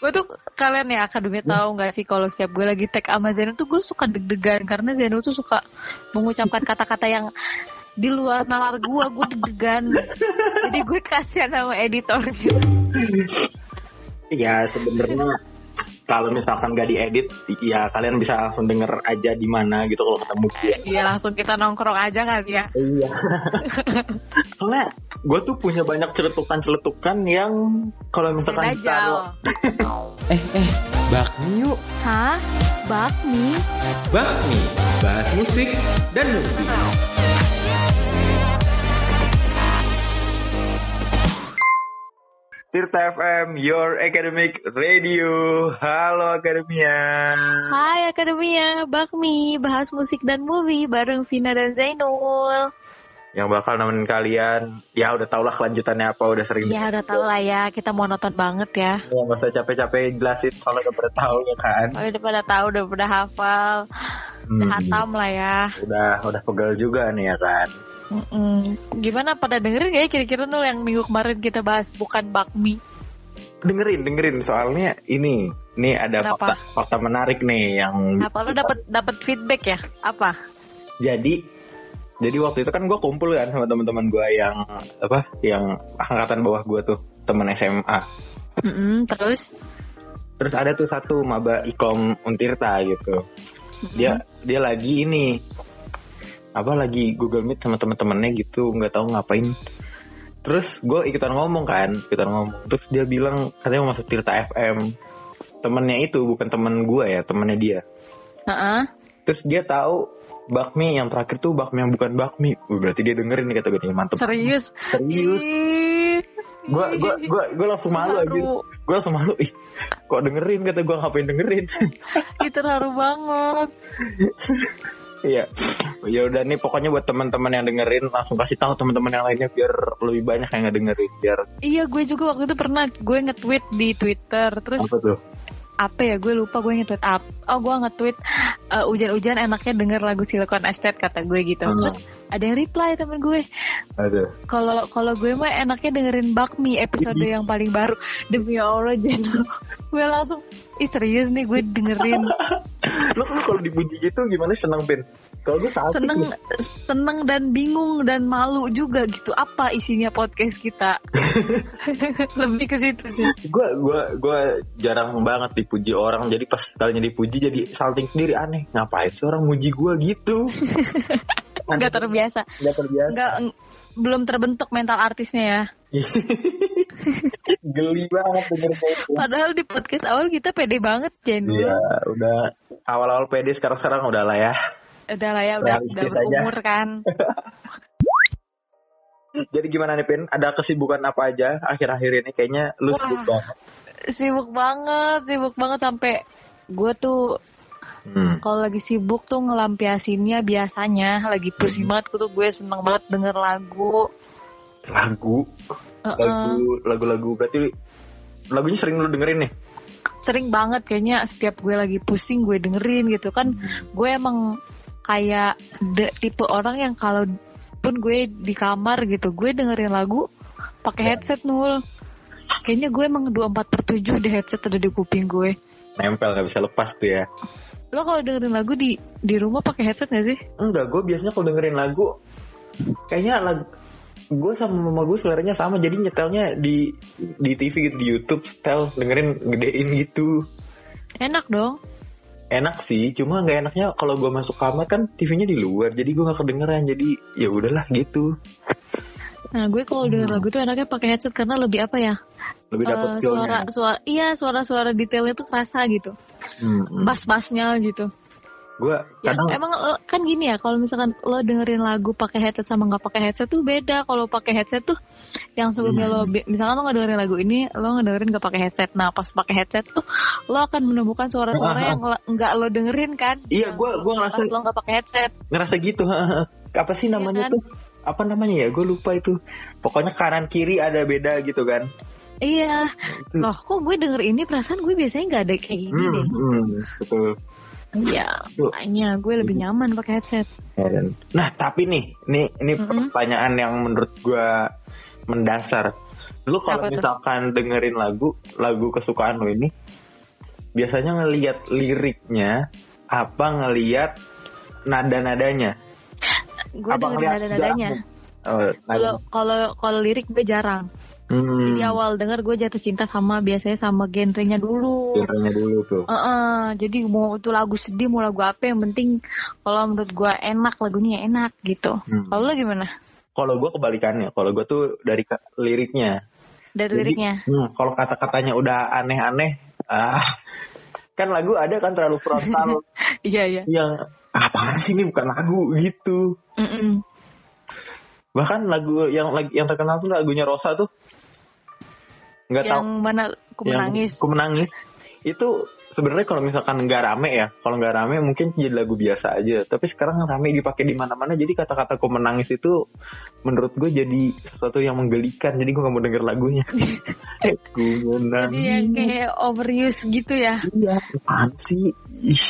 gue tuh kalian ya akademi tahu nggak sih kalau setiap gue lagi tag sama Zeno tuh gue suka deg-degan. Karena Zeno tuh suka mengucapkan kata-kata yang di luar nalar gue gue deg-degan. Jadi gue kasihan sama editor gitu Iya sebenarnya kalau misalkan gak diedit, ya kalian bisa langsung denger aja di mana gitu kalau ketemu dia. Iya langsung kita nongkrong aja kali ya. Iya. Soalnya gue tuh punya banyak celetukan-celetukan yang kalau misalkan Dajjal Eh, eh, bakmi yuk. Hah? Bakmi? Bakmi, bahas musik dan movie. Tirta FM, your academic radio. Halo Akademia. Hai Akademia, Bakmi, bahas musik dan movie bareng Vina dan Zainul. Yang bakal nemenin kalian, ya udah tau lah kelanjutannya apa, udah sering. Ya udah tau lah ya, kita monoton banget ya. Ya nggak usah capek-capek jelasin, soalnya udah pada tahu ya kan. Oh, udah pada tahu, udah pada hafal, udah Hmm, hatam lah ya. udah udah pegel juga nih ya kan. Mm-mm. Gimana pada dengerin gak ya kira-kira nul yang minggu kemarin kita bahas bukan bakmi? Dengerin, dengerin soalnya ini, nih ada Kenapa? fakta fakta menarik nih yang Apa lo dapet dapet feedback ya? Apa? jadi jadi waktu itu kan gue kumpul kan sama teman-teman gue yang apa yang angkatan bawah gue tuh temen SMA Mm-mm, terus? terus ada tuh satu maba ikom untirta gitu. Dia dia lagi ini apa lagi Google Meet sama teman-temannya gitu nggak tahu ngapain. Terus gue ikutan ngomong kan ikutan ngomong. Terus dia bilang katanya mau masuk Tirta FM temennya itu bukan temen gue ya temennya dia. Heeh. terus dia tahu bakmi yang terakhir tuh bakmi yang bukan bakmi. Wih, berarti dia dengerin nih kata gue nih mantep. Serius? serius. Gue gue gue gue langsung malu aja gue langsung malu ih kok dengerin kata gue ngapain dengerin? Itu terharu banget. iya. Ya udah nih pokoknya buat teman-teman yang dengerin langsung kasih tahu teman-teman yang lainnya biar lebih banyak yang ngedengerin biar Iya, gue juga waktu itu pernah gue nge-tweet di Twitter, terus apa tuh apa ya gue lupa gue nge-tweet apa oh gue nge-tweet eh, hujan-hujan enaknya denger lagu Silicon Estate kata gue gitu. Hmm. terus ada yang reply temen gue aduh. Kalau kalau gue mah enaknya dengerin Bakmi episode yang paling baru. Demi Allah Jeno gue langsung ih serius nih gue dengerin. Lu lu kalau dipuji gitu gimana seneng pin kalau gue sakit seneng seneng dan bingung dan malu juga gitu. Apa isinya podcast kita? Lebih ke situ sih. Gue gue gue jarang banget dipuji orang. Jadi pas kalinya dipuji jadi salting sendiri. Aneh ngapain sih orang muji gue gitu? Nggak terbiasa. Nggak terbiasa. Ng- belum terbentuk mental artisnya ya. Geli banget denger gitu. padahal di podcast awal kita pede banget Jeno Iya, udah. Awal-awal pede sekarang-sekarang udah lah ya. Udah lah ya udah, udah aja. berumur kan Jadi gimana nih Pin? Ada kesibukan apa aja akhir-akhir ini? Kayaknya lu Wah. sibuk banget. sibuk banget sibuk banget sampai gue tuh Hmm. kalau lagi sibuk tuh ngelampiasinnya biasanya lagi pusing banget gue tuh gue seneng banget denger lagu Lagu, Heeh. lagu, lagu-lagu berarti lagunya sering lu dengerin nih. sering banget kayaknya setiap gue lagi pusing gue dengerin gitu kan gue emang kayak de- tipe orang yang kalau pun gue di kamar gitu gue dengerin lagu pakai headset nul. Kayaknya gue emang 24 per 7 deh headset ada di kuping gue. Nempel nggak bisa lepas tuh ya. lo kalau dengerin lagu di di rumah pakai headset gak sih? Enggak, gue biasanya kalau dengerin lagu kayaknya lagu gue sama mama gue seleranya sama jadi nyetelnya di di TV gitu di YouTube setel dengerin gedein gitu. Enak dong enak sih cuma nggak enaknya kalau gue masuk kamar kan TV-nya di luar jadi gue nggak kedengeran jadi ya udahlah gitu Nah, gue kalau denger lagu tuh enaknya pakai headset karena lebih apa ya? lebih dapat Eh, feel-nya. suara suara iya suara-suara detailnya tuh kerasa gitu. Hmm, hmm. Bass-bassnya gitu. Gue Ya, kadang emang lo- kan gini ya, kalau misalkan lo dengerin lagu pakai headset sama nggak pakai headset tuh beda. Kalau pakai headset tuh yang sebelumnya Hmm. lo bi- misalkan lo nggak dengerin lagu ini, lo ngedengerin nggak pakai headset. Nah, pas pakai headset tuh lo akan menemukan suara-suara yang lo- nggak lo dengerin kan? iya gue gue ngerasa lo nggak pakai headset. ngerasa gitu apa sih namanya kan? tuh apa namanya ya gue lupa itu pokoknya kanan kiri ada beda gitu kan Iya. Loh, kok gue denger ini perasaan gue biasanya nggak ada kayak gini hmm, deh. hmm, betul Iya, makanya gue lebih nyaman pakai headset. Nah tapi nih, ini ini Mm-mm. pertanyaan yang menurut gue mendasar. Lu kalau Apa tuh? misalkan dengerin lagu, lagu kesukaan lu ini, biasanya ngelihat liriknya apa ngelihat nada-nadanya? Gue dengerin nada-nadanya. Oh, nada. Kalau kalau kalau lirik gue jarang. Hmm, Jadi awal denger gue jatuh cinta sama biasanya sama genrenya dulu. genrenya dulu tuh. Heeh, jadi mau itu lagu sedih mau lagu apa yang penting kalau menurut gue enak lagunya enak gitu. Hmm. Kalau lu gimana? Kalau gue kebalikannya, kalau gue tuh dari liriknya. Dari Jadi, liriknya? hmm, kalau kata-katanya udah aneh-aneh, ah, kan lagu ada kan terlalu frontal Iya iya. yang apaan sih ini bukan lagu gitu. Mm-mm. Bahkan lagu yang lagi yang terkenal tuh lagunya Rosa tuh. Nggak Yang tahu mana aku menangis. Ku menangis. Itu sebenarnya kalau misalkan nggak rame ya, kalau nggak rame mungkin jadi lagu biasa aja. Tapi sekarang rame dipakai di mana-mana. Jadi kata-kata ku menangis itu menurut gue jadi sesuatu yang menggelikan. Jadi gue nggak mau denger lagunya. ku menangis. Jadi yang kayak overuse gitu ya. Iya, apaan sih? Ih,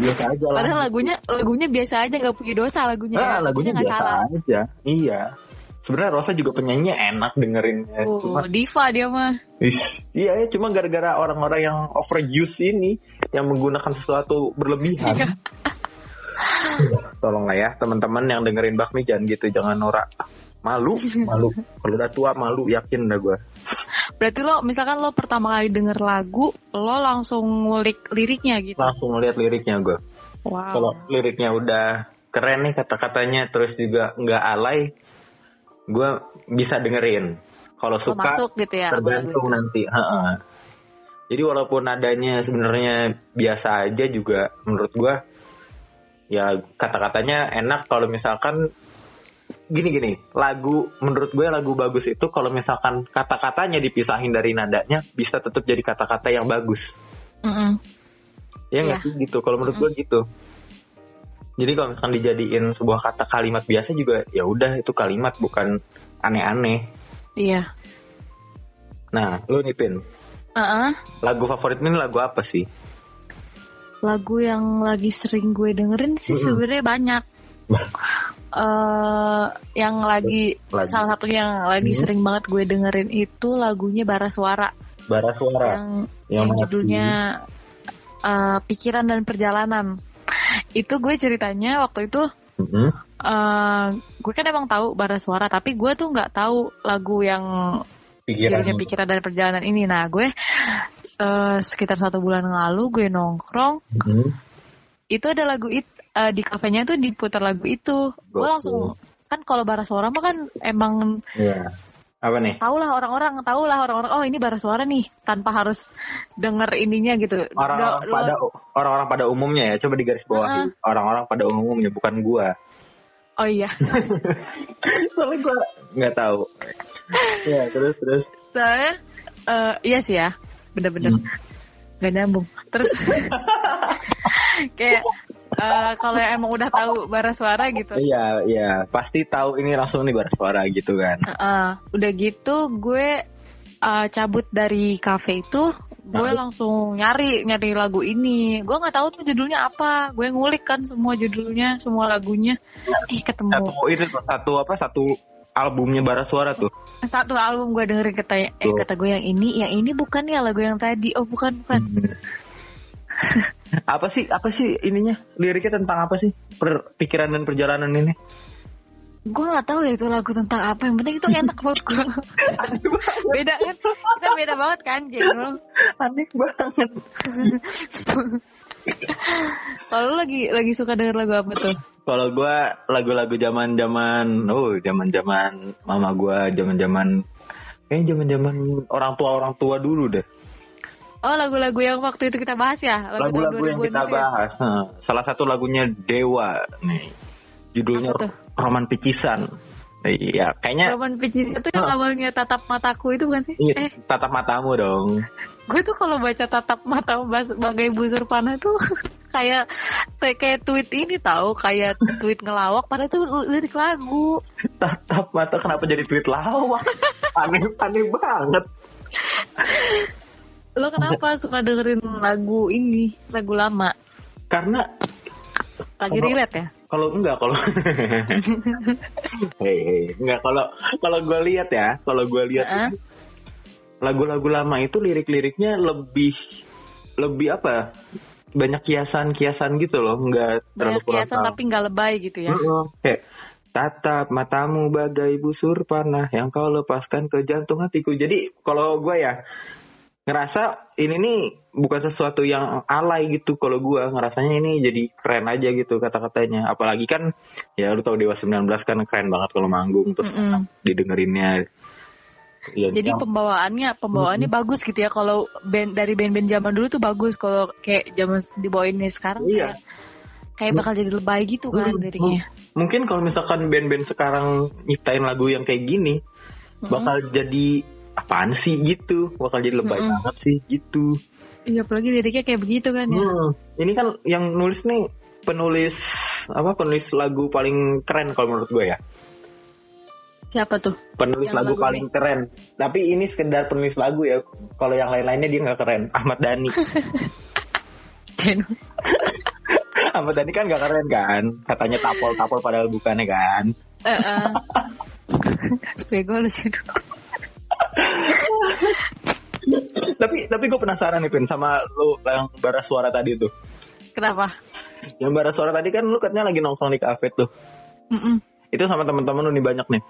biasa aja lah. Padahal lagunya lagunya biasa aja nggak punya dosa lagunya. Nah, lagunya biasa salah. aja. Iya. Sebenarnya Rosa juga penyanyinya enak dengerinnya. Oh, Cuma, diva dia mah. Ih, iya ya, cuma gara-gara orang-orang yang overuse ini yang menggunakan sesuatu Iya. berlebihan. Tolonglah ya teman-teman yang dengerin Bakmi jangan gitu, jangan norak. Malu, malu. Kalau udah tua malu, yakin dah gue. Berarti lo misalkan lo pertama kali denger lagu, lo langsung ngulik liriknya gitu. Langsung ngeliat liriknya gue. Wow. Kalau liriknya udah keren nih kata-katanya, terus juga nggak alay, gue bisa dengerin. Kalau suka, masuk gitu ya. tergantung nanti. Heeh. Jadi walaupun nadanya sebenarnya biasa aja juga menurut gua ya kata-katanya enak kalau misalkan gini-gini lagu menurut gue lagu bagus itu kalau misalkan kata-katanya dipisahin dari nadanya bisa tetap jadi kata-kata yang bagus Mm-mm. ya nggak Iya. sih gitu kalau menurut gue gitu jadi kalau misalkan dijadiin sebuah kata kalimat biasa juga ya udah itu kalimat bukan aneh-aneh Iya. nah lu nih Pin Heeh. lagu favorit ini lagu apa sih Lagu yang lagi sering gue dengerin sih Mm-mm. sebenarnya banyak. eh yang lagi, Lagi. salah satu yang lagi Hmm. sering banget gue dengerin itu lagunya Bara Suara bara suara yang yang yang judulnya eh, Pikiran dan Perjalanan. Itu gue ceritanya waktu itu Mhm. eh gue kan emang tahu Bara Suara tapi gue tuh nggak tahu lagu yang pikiran Pikiran dan Perjalanan ini. Nah gue eh, sekitar satu bulan lalu gue nongkrong Mhm. itu ada lagu it eh, di kafenya tuh diputar lagu itu. Gue langsung kan kalau Bara Suara mah kan emang Iya. Apa nih? tau lah orang-orang tahu lah orang-orang oh ini Bara Suara nih tanpa harus denger ininya gitu. Orang-orang pada orang-orang pada umumnya ya, coba digaris bawahi. Orang-orang pada umumnya bukan gua. Oh iya. Soalnya gua nggak tahu. ya, terus terus. Soalnya eh, iya sih ya, bener-bener Hmm. gak nyambung. Terus kayak eh, kalau yang emang udah tahu bara suara gitu, Iya, iya, pasti tahu ini langsung nih bersuara gitu kan. eh, udah gitu gue eh, cabut dari cafe itu, gue Nah. langsung nyari nyari lagu ini. Gue nggak tahu tuh judulnya apa. Gue ngulik kan semua judulnya, semua lagunya. Eh Satu ketemu itu tuh, satu apa? Satu albumnya bara suara tuh. satu album gue dengerin kata eh kata gue yang ini, yang ini bukan ya lagu yang tadi. Oh bukan bukan. apa sih apa sih ininya? Liriknya tentang apa sih? Per, pikiran dan perjalanan ini? Gue nggak tahu ya itu lagu tentang apa. Yang penting itu enak buat gue beda kan kita beda banget kan genre aneh banget. Kalau lagi lagi suka denger lagu apa tuh? Kalau gua lagu-lagu zaman zaman oh zaman zaman mama gua zaman zaman kayaknya zaman zaman orang tua orang tua dulu deh oh lagu-lagu yang waktu itu kita bahas ya? Lagu-lagu yang 2000-an kita ya? bahas. Nah, salah satu lagunya Dewa nih. Judulnya tuh? Roman Picisan. Iya kayaknya Roman Picis itu yang awalnya tatap mataku itu bukan sih? Iya, eh. tatap matamu dong. Gue tuh kalau baca tatap mata sebagai busur panah tuh kayak kayak tweet ini tahu kayak tweet ngelawak padahal itu lirik lagu. Tatap mata kenapa jadi tweet lawak? Aneh aneh banget lo kenapa suka dengerin lagu ini lagu lama? Karena lagi Kalau- relate ya? kalau enggak kalau hei hei enggak kalau kalau gue lihat ya kalau gue lihat Heeh. lagu-lagu lama itu lirik-liriknya lebih lebih apa? Banyak kiasan-kiasan gitu loh enggak terlalu Banyak kiasan tapi nggak lebay gitu ya. Kayak tatap matamu bagai busur panah yang kau lepaskan ke jantung hatiku. Jadi kalau gue ya ngerasa ini nih bukan sesuatu yang alay gitu kalau gue ngerasanya ini jadi keren aja gitu kata-katanya apalagi kan ya lu tau Dewa 19 kan keren banget kalau manggung terus Mm-mm. didengerinnya ya, Jadi yang- pembawaannya pembawaannya bagus gitu ya. Kalau band dari band-band zaman dulu tuh bagus. Kalau kayak zaman dibawainnya sekarang Iya. kayak, kayak bakal jadi lebay gitu kan Hmm, liriknya. mungkin kalau misalkan band-band sekarang nyiptain lagu yang kayak gini bakal jadi apaan sih? Gitu. Bakal jadi lebay Mm-mm. banget sih. Gitu. Iya apalagi liriknya kayak begitu kan ya. Hmm, ini kan yang nulis nih penulis apa penulis lagu paling keren kalau menurut gue ya. Siapa tuh? penulis Yang lagu, lagu paling keren. Tapi ini sekedar penulis lagu ya. Kalau yang lain-lainnya dia nggak keren. Ahmad Dhani. Ahmad Dhani kan nggak keren kan? Katanya tapol-tapol padahal bukannya kan. Heeh. Bego lu sih. Tapi tapi gue penasaran nih Pin sama lu yang bara suara tadi tuh Kenapa? yang bara suara tadi kan lu katanya lagi nongkrong di kafe tuh Mm-mm. itu sama teman-teman lu nih banyak nih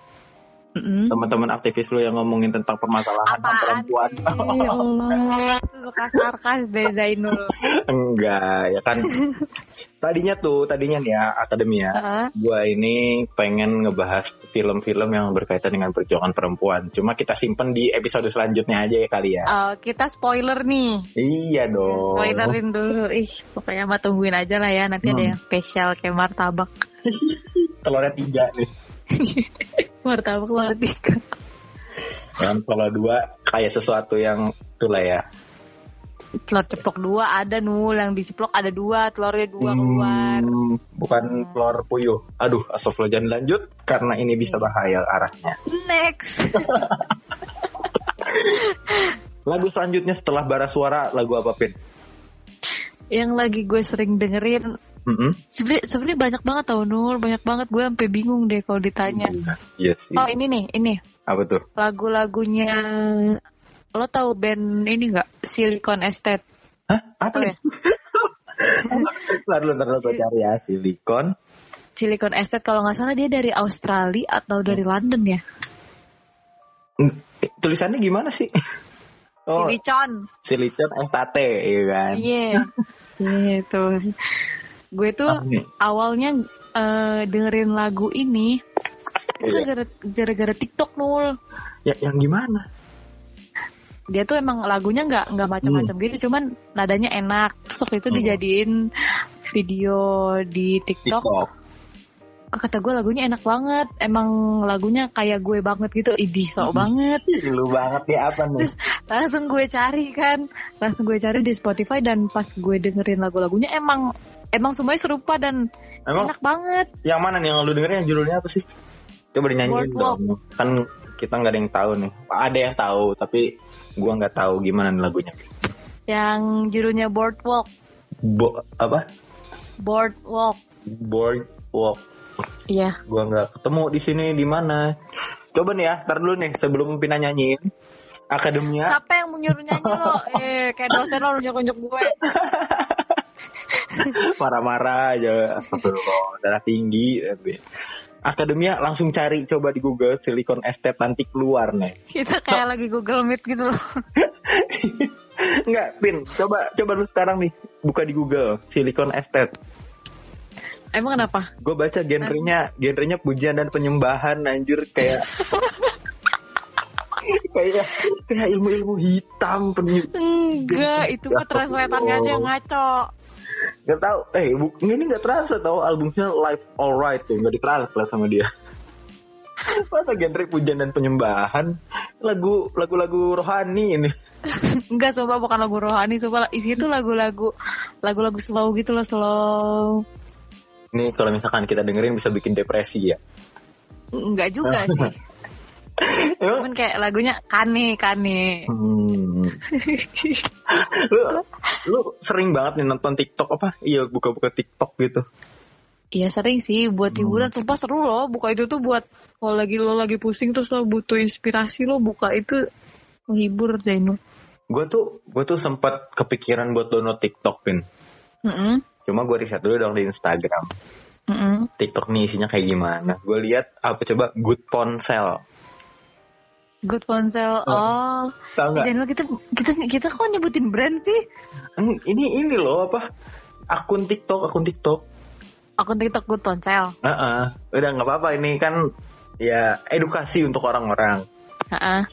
Mm-mm. teman-teman aktivis lu yang ngomongin tentang permasalahan Apaan perempuan? Ya Allah, suka sarkas deh Zainul. enggak ya kan tadinya tuh tadinya nih ya akademia Heeh. gua ini pengen ngebahas film-film yang berkaitan dengan perjuangan perempuan cuma kita simpen di episode selanjutnya aja ya kali ya Oh, kita spoiler nih. iya dong Spoilerin dulu. Ih, pokoknya mah tungguin aja lah ya. Nanti ada Hmm. yang spesial kayak martabak. telurnya tiga nih Martabak keluar tiga. kan kalau dua kayak sesuatu yang itulah ya Telur ceplok dua ada nul yang diceplok ada dua telurnya dua keluar. Hmm, bukan telur puyuh aduh astagfirullah jangan lanjut karena ini bisa bahaya arahnya Next. lagu selanjutnya setelah bara suara lagu apa pin yang lagi gue sering dengerin Mm-mm. sebenarnya sebenarnya banyak banget tau Nul banyak banget gue sampai bingung deh kalau ditanya Iya sih. oh ini nih ini Apa tuh? lagu-lagunya lo tahu band ini nggak Silicon Estate Hah? Apa ya? Dulu gue cari ya. Silikon. Silicon Estate kalau nggak salah dia dari Australia atau dari London ya Hmm, eh, Tulisannya gimana sih? Oh, Silicon silicon SAT, iya kan? iya gitu gue tuh awalnya eh, dengerin lagu ini itu Iya. gara-gara gara-gara TikTok nul Ya, yang gimana? Dia tuh emang lagunya nggak nggak macam-macam Hmm. gitu cuman nadanya enak terus waktu itu dijadiin video di TikTok TikTok. kata gue lagunya enak banget emang lagunya kayak gue banget gitu idih sok Hmm. banget Ih, Lu banget nih apa nih? langsung gue cari kan langsung gue cari di Spotify dan pas gue dengerin lagu-lagunya emang emang semuanya serupa dan Emang enak banget yang mana nih yang lu dengerin yang judulnya apa sih? Coba dinyanyiin dong. Kan kita nggak ada yang tahu nih. Ada yang tahu, tapi gua nggak tahu gimana nih lagunya. yang judulnya Boardwalk Bo apa? Boardwalk Boardwalk. iya Gua nggak ketemu di sini di mana. Coba nih ya, tar dulu nih sebelum Pina nyanyiin. Akademia. siapa yang mau nyuruh nyanyi lo eh kayak dosen lo nunjuk-nunjuk gue marah-marah aja Astagfirullah darah tinggi tapi Akademia langsung cari coba di Google Silicon Estate nanti keluar nih. Kita kayak lagi Google Meet gitu loh. Enggak Pin coba coba lu sekarang nih buka di Google Silicon Estate. Emang kenapa? Gue baca genrenya genrenya pujian dan penyembahan anjir kayak kayak kayak ilmu-ilmu hitam penuh enggak itu mah translatannya aja yang ngaco Gak tau, eh bu, ini gak terasa tau albumnya Live Alright tuh, gak ditranslate sama dia. Masa genre pujian dan penyembahan, lagu lagu-lagu rohani ini. enggak coba bukan lagu rohani coba isi itu lagu-lagu lagu-lagu slow gitu loh slow Ini kalau misalkan kita dengerin bisa bikin depresi ya. enggak juga sih? Cuman kayak lagunya kane kane Hmm. lu, lu sering banget nih nonton TikTok apa? Iya buka-buka TikTok gitu. Iya sering sih buat Hmm. hiburan sumpah seru loh buka itu tuh buat kalau lagi lo lagi pusing terus lo butuh inspirasi lo buka itu menghibur Zainul. Gue tuh gue tuh sempat kepikiran buat download TikTok pin. Mm-mm. Cuma gue riset dulu dong di Instagram. Mm-mm. TikTok nih isinya kayak gimana. Gue lihat apa coba Good Ponsel. Good ponsel. Oh, Tahu nggak? Zainul kita kita kita kok nyebutin brand sih? Hmm, Ini ini loh apa? Akun TikTok, akun TikTok. Akun TikTok Good ponsel. Heeh. Udah nggak apa-apa ini kan ya edukasi untuk orang-orang. Heeh.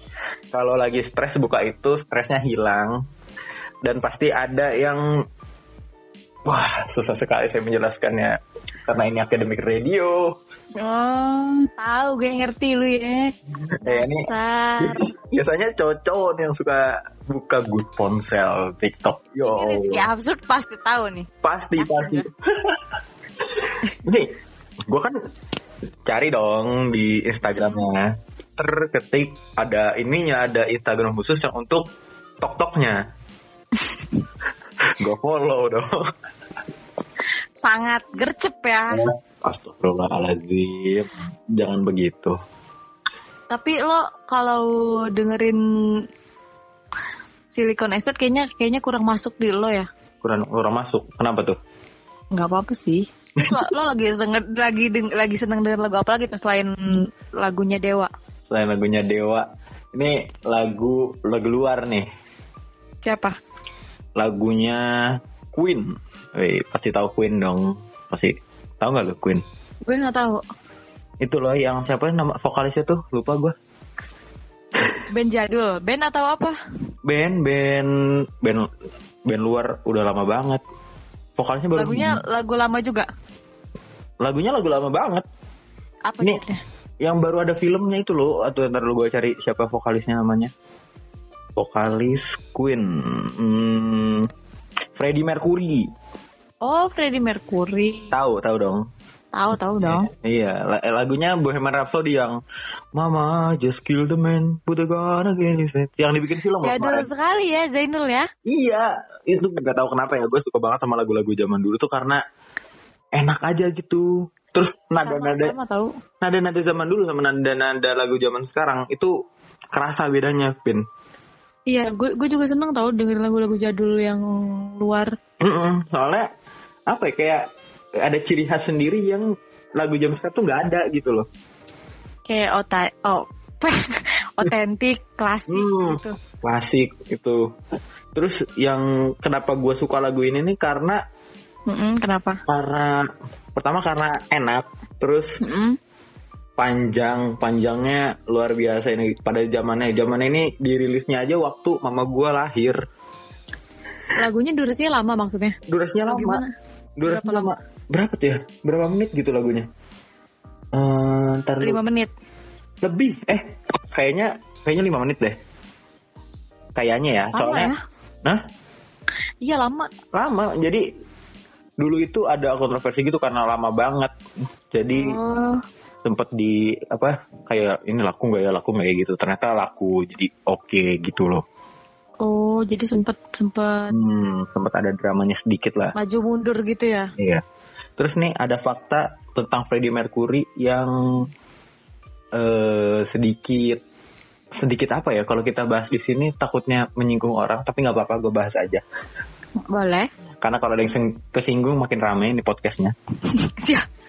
Kalau lagi stres buka itu stresnya hilang dan pasti ada yang wah susah sekali saya menjelaskannya karena ini akademik radio. Oh, tahu gue ngerti lu ya. Eh, ini Sa. biasanya cowok-cowok yang suka buka good ponsel TikTok. Yo, Ini Rizky absurd pasti tahu nih. pasti pasti. Nih, gue kan cari dong di Instagramnya. Terketik ada ininya, ada Instagram khusus yang untuk tok-toknya. gue follow dong. Sangat gercep ya. Astagfirullahaladzim. Jangan begitu. Tapi lo kalau dengerin Silicon Estate kayaknya kayaknya kurang masuk di lo ya. Kurang kurang masuk. Kenapa tuh? Nggak apa-apa sih. Lo, lo lagi seneng, lagi deng- lagi seneng denger lagu apa lagi tuh selain lagunya Dewa? Selain lagunya Dewa, ini lagu lagu luar nih. Siapa? Lagunya Queen. Wih, pasti tahu Queen dong. Pasti tahu nggak lu Queen? Gue nggak tahu. Itu loh yang siapa nama vokalisnya tuh? Lupa gue. Band jadul, band atau apa? Band band band band luar udah lama banget. Vokalisnya baru Lagunya lagu lama juga. lagunya lagu lama banget. Apa Ini- judulnya? Yang baru ada filmnya itu loh. Atau ntar lu gue cari siapa vokalisnya namanya. Vokalis Queen. Hmm, Freddie Mercury. Oh, Freddie Mercury. Tahu, tahu dong. Tahu tahu dong. Iya, la- lagunya Bohemian Rhapsody yang Mama just kill the man, put a gun against head. Yang dibikin film loh Jadul kemarin. sekali ya Zainul ya. Iya, itu nggak tahu kenapa ya. Gue suka banget sama lagu-lagu zaman dulu tuh karena enak aja gitu. Terus nada-nada nada-nada zaman dulu sama nada-nada lagu zaman sekarang itu kerasa bedanya, Pin. Iya, gue gue juga seneng tahu dengerin lagu-lagu jadul yang luar. Mm-mm, soalnya apa ya kayak ada ciri khas sendiri yang lagu zaman sekarang tuh nggak ada gitu loh. Kayak ota oh otentik, klasik Hmm. gitu. Klasik itu. Terus yang kenapa gue suka lagu ini nih karena Mm-mm, kenapa? karena pertama karena enak, terus Mm-mm. Panjang panjangnya luar biasa ini pada zamannya. Zaman ini dirilisnya aja waktu mama gue lahir. Lagunya durasinya lama maksudnya. durasinya lama. gimana? durasinya Berapa lama. berapa tuh ya? Berapa menit gitu lagunya? Ntar lu- 5 menit. lebih. Eh kayaknya kayaknya lima menit deh. Kayaknya ya Lama soalnya. ya? Hah? Iya lama. lama. Jadi dulu itu ada kontroversi gitu karena lama banget. Jadi Oh, sempet di apa kayak ini laku nggak ya? Laku nggak ya gitu? Ternyata laku jadi oke gitu loh. Oh jadi sempet sempet hmm, sempet ada dramanya sedikit lah. maju mundur gitu ya. iya. Terus nih ada fakta tentang Freddie Mercury yang eh sedikit sedikit apa ya? Kalau kita bahas di sini takutnya menyinggung orang tapi nggak apa-apa gue bahas aja. Boleh. karena kalau ada yang sing- kesinggung makin rame ini podcastnya. Siap.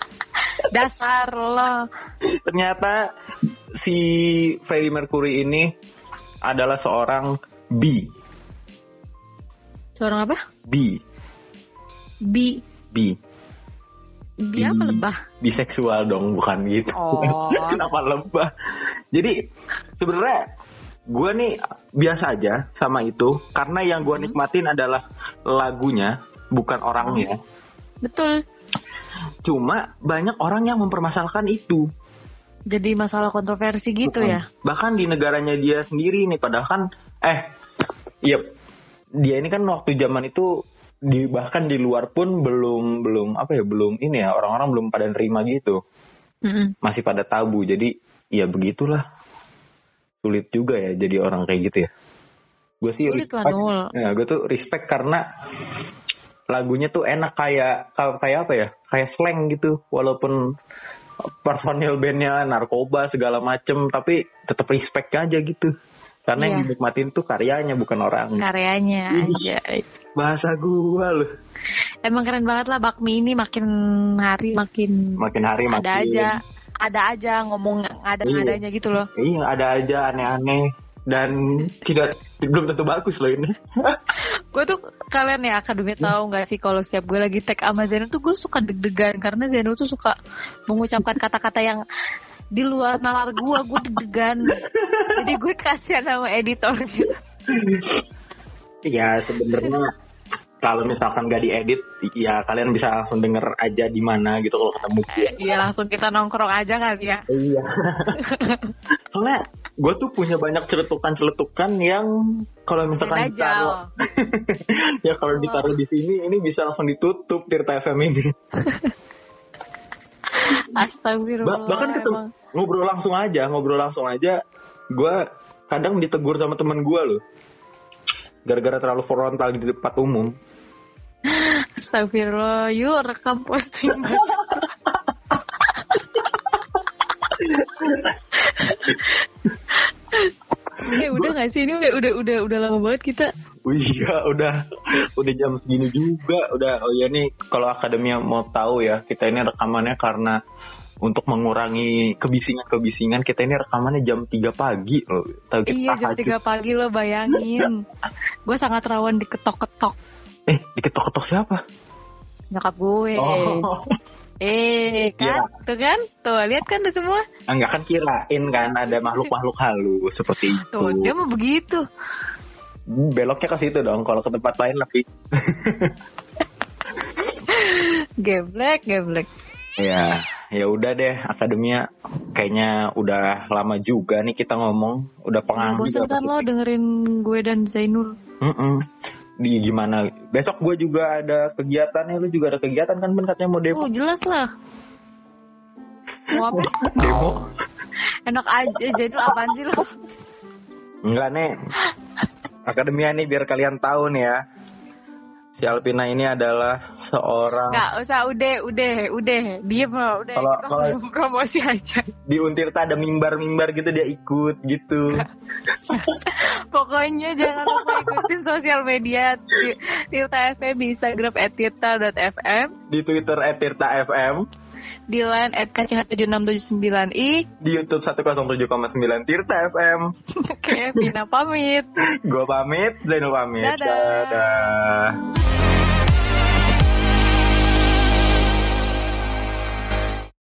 Dasar lo. ternyata si Freddie Mercury ini adalah seorang bi Seorang apa? bi Bi. bi Bi apa lebah? biseksual dong bukan gitu Oh. kenapa lebah jadi sebenarnya gue nih biasa aja sama itu karena yang gue nikmatin adalah lagunya bukan orangnya Betul. Cuma banyak orang yang mempermasalahkan itu Jadi masalah kontroversi gitu ya. bahkan di negaranya dia sendiri nih padahal kan eh iya dia ini kan waktu zaman itu di bahkan di luar pun belum belum apa ya belum ini ya orang-orang belum pada nerima gitu Mm-mm. masih pada tabu jadi ya begitulah sulit juga ya jadi orang kayak gitu ya gue sih Sulit lah, respect, Nul. ya gue tuh respect karena lagunya tuh enak kayak kayak kayak apa ya? Kayak slang gitu. Walaupun personil bandnya narkoba segala macem tapi tetap respect aja gitu. Karena yang Iya. dinikmatin tuh karyanya bukan orang. Karyanya aja bahasa gua loh. Emang keren banget lah bakmi ini makin hari makin makin hari makin ada aja ada aja ngomong ada adanya gitu loh. Iya ada aja aneh-aneh dan tidak belum tentu bagus loh ini gue tuh kalian ya akademi tahu nggak sih kalau setiap gue lagi tag sama Zeno tuh gue suka deg-degan karena Zeno tuh suka mengucapkan kata-kata yang di luar nalar gue gue deg-degan jadi gue kasihan sama editor gitu Iya sebenarnya kalau misalkan gak diedit, ya kalian bisa langsung denger aja di mana gitu kalau ketemu dia. Iya langsung kita nongkrong aja kali ya Iya. Soalnya gue tuh punya banyak celetukan-celetukan yang kalau misalkan ditaruh, ya kalau ditaruh di sini, ini bisa langsung ditutup Tirta FM ini. Astagfirullah Ba- bahkan ketemu emang. ngobrol langsung aja, ngobrol langsung aja. Gue kadang ditegur sama teman gue loh. Gara-gara terlalu frontal di tempat umum. Astagfirullah yuk rekam posting Eh udah gak sih ini udah udah udah udah lama banget kita Oh iya, udah udah jam segini juga. Udah oh iya nih kalau akademia mau tahu ya, kita ini rekamannya karena untuk mengurangi kebisingan-kebisingan kita ini rekamannya jam 3 pagi loh. Tahu kita Iya jam. 3 pagi lo bayangin Gue sangat rawan diketok-ketok Eh, diketok-ketok siapa? Nyokap gue Oh, Eh kan Tuh kan Tuh lihat kan tuh semua. Enggak kan kirain kan ada makhluk-makhluk halus seperti itu. Tuh dia mah begitu. Beloknya ke situ dong, kalau ke tempat lain lebih. Geblek geblek. Ya, ya udah deh akademia kayaknya udah lama juga nih kita ngomong, udah pengang Bosen juga kan lo dengerin gue dan Zainul? Mm-mm. Di gimana? Besok gue juga ada kegiatan ya. Lu juga ada kegiatan kan Ben katanya mau demo. Oh jelas lah Mau apa? Demo? Enak aja Zainul apaan sih lo Enggak nih. Akademia nih biar kalian tahu nih ya. Si Alpina ini adalah seorang Gak usah udah udah udah Diem lo udah Kalau- Kita kalau- promosi aja. di Untirta ada mimbar-mimbar gitu dia ikut gitu. Pokoknya jangan lupa ikutin sosial media Ti- Tirta FM di Instagram @tirta.fm Di Twitter @tirta_fm, di line @kch7679i di YouTube 107,9 Tirta FM. Oke, Vina pamit Gue pamit, Zainul pamit. Dadah. Dadah.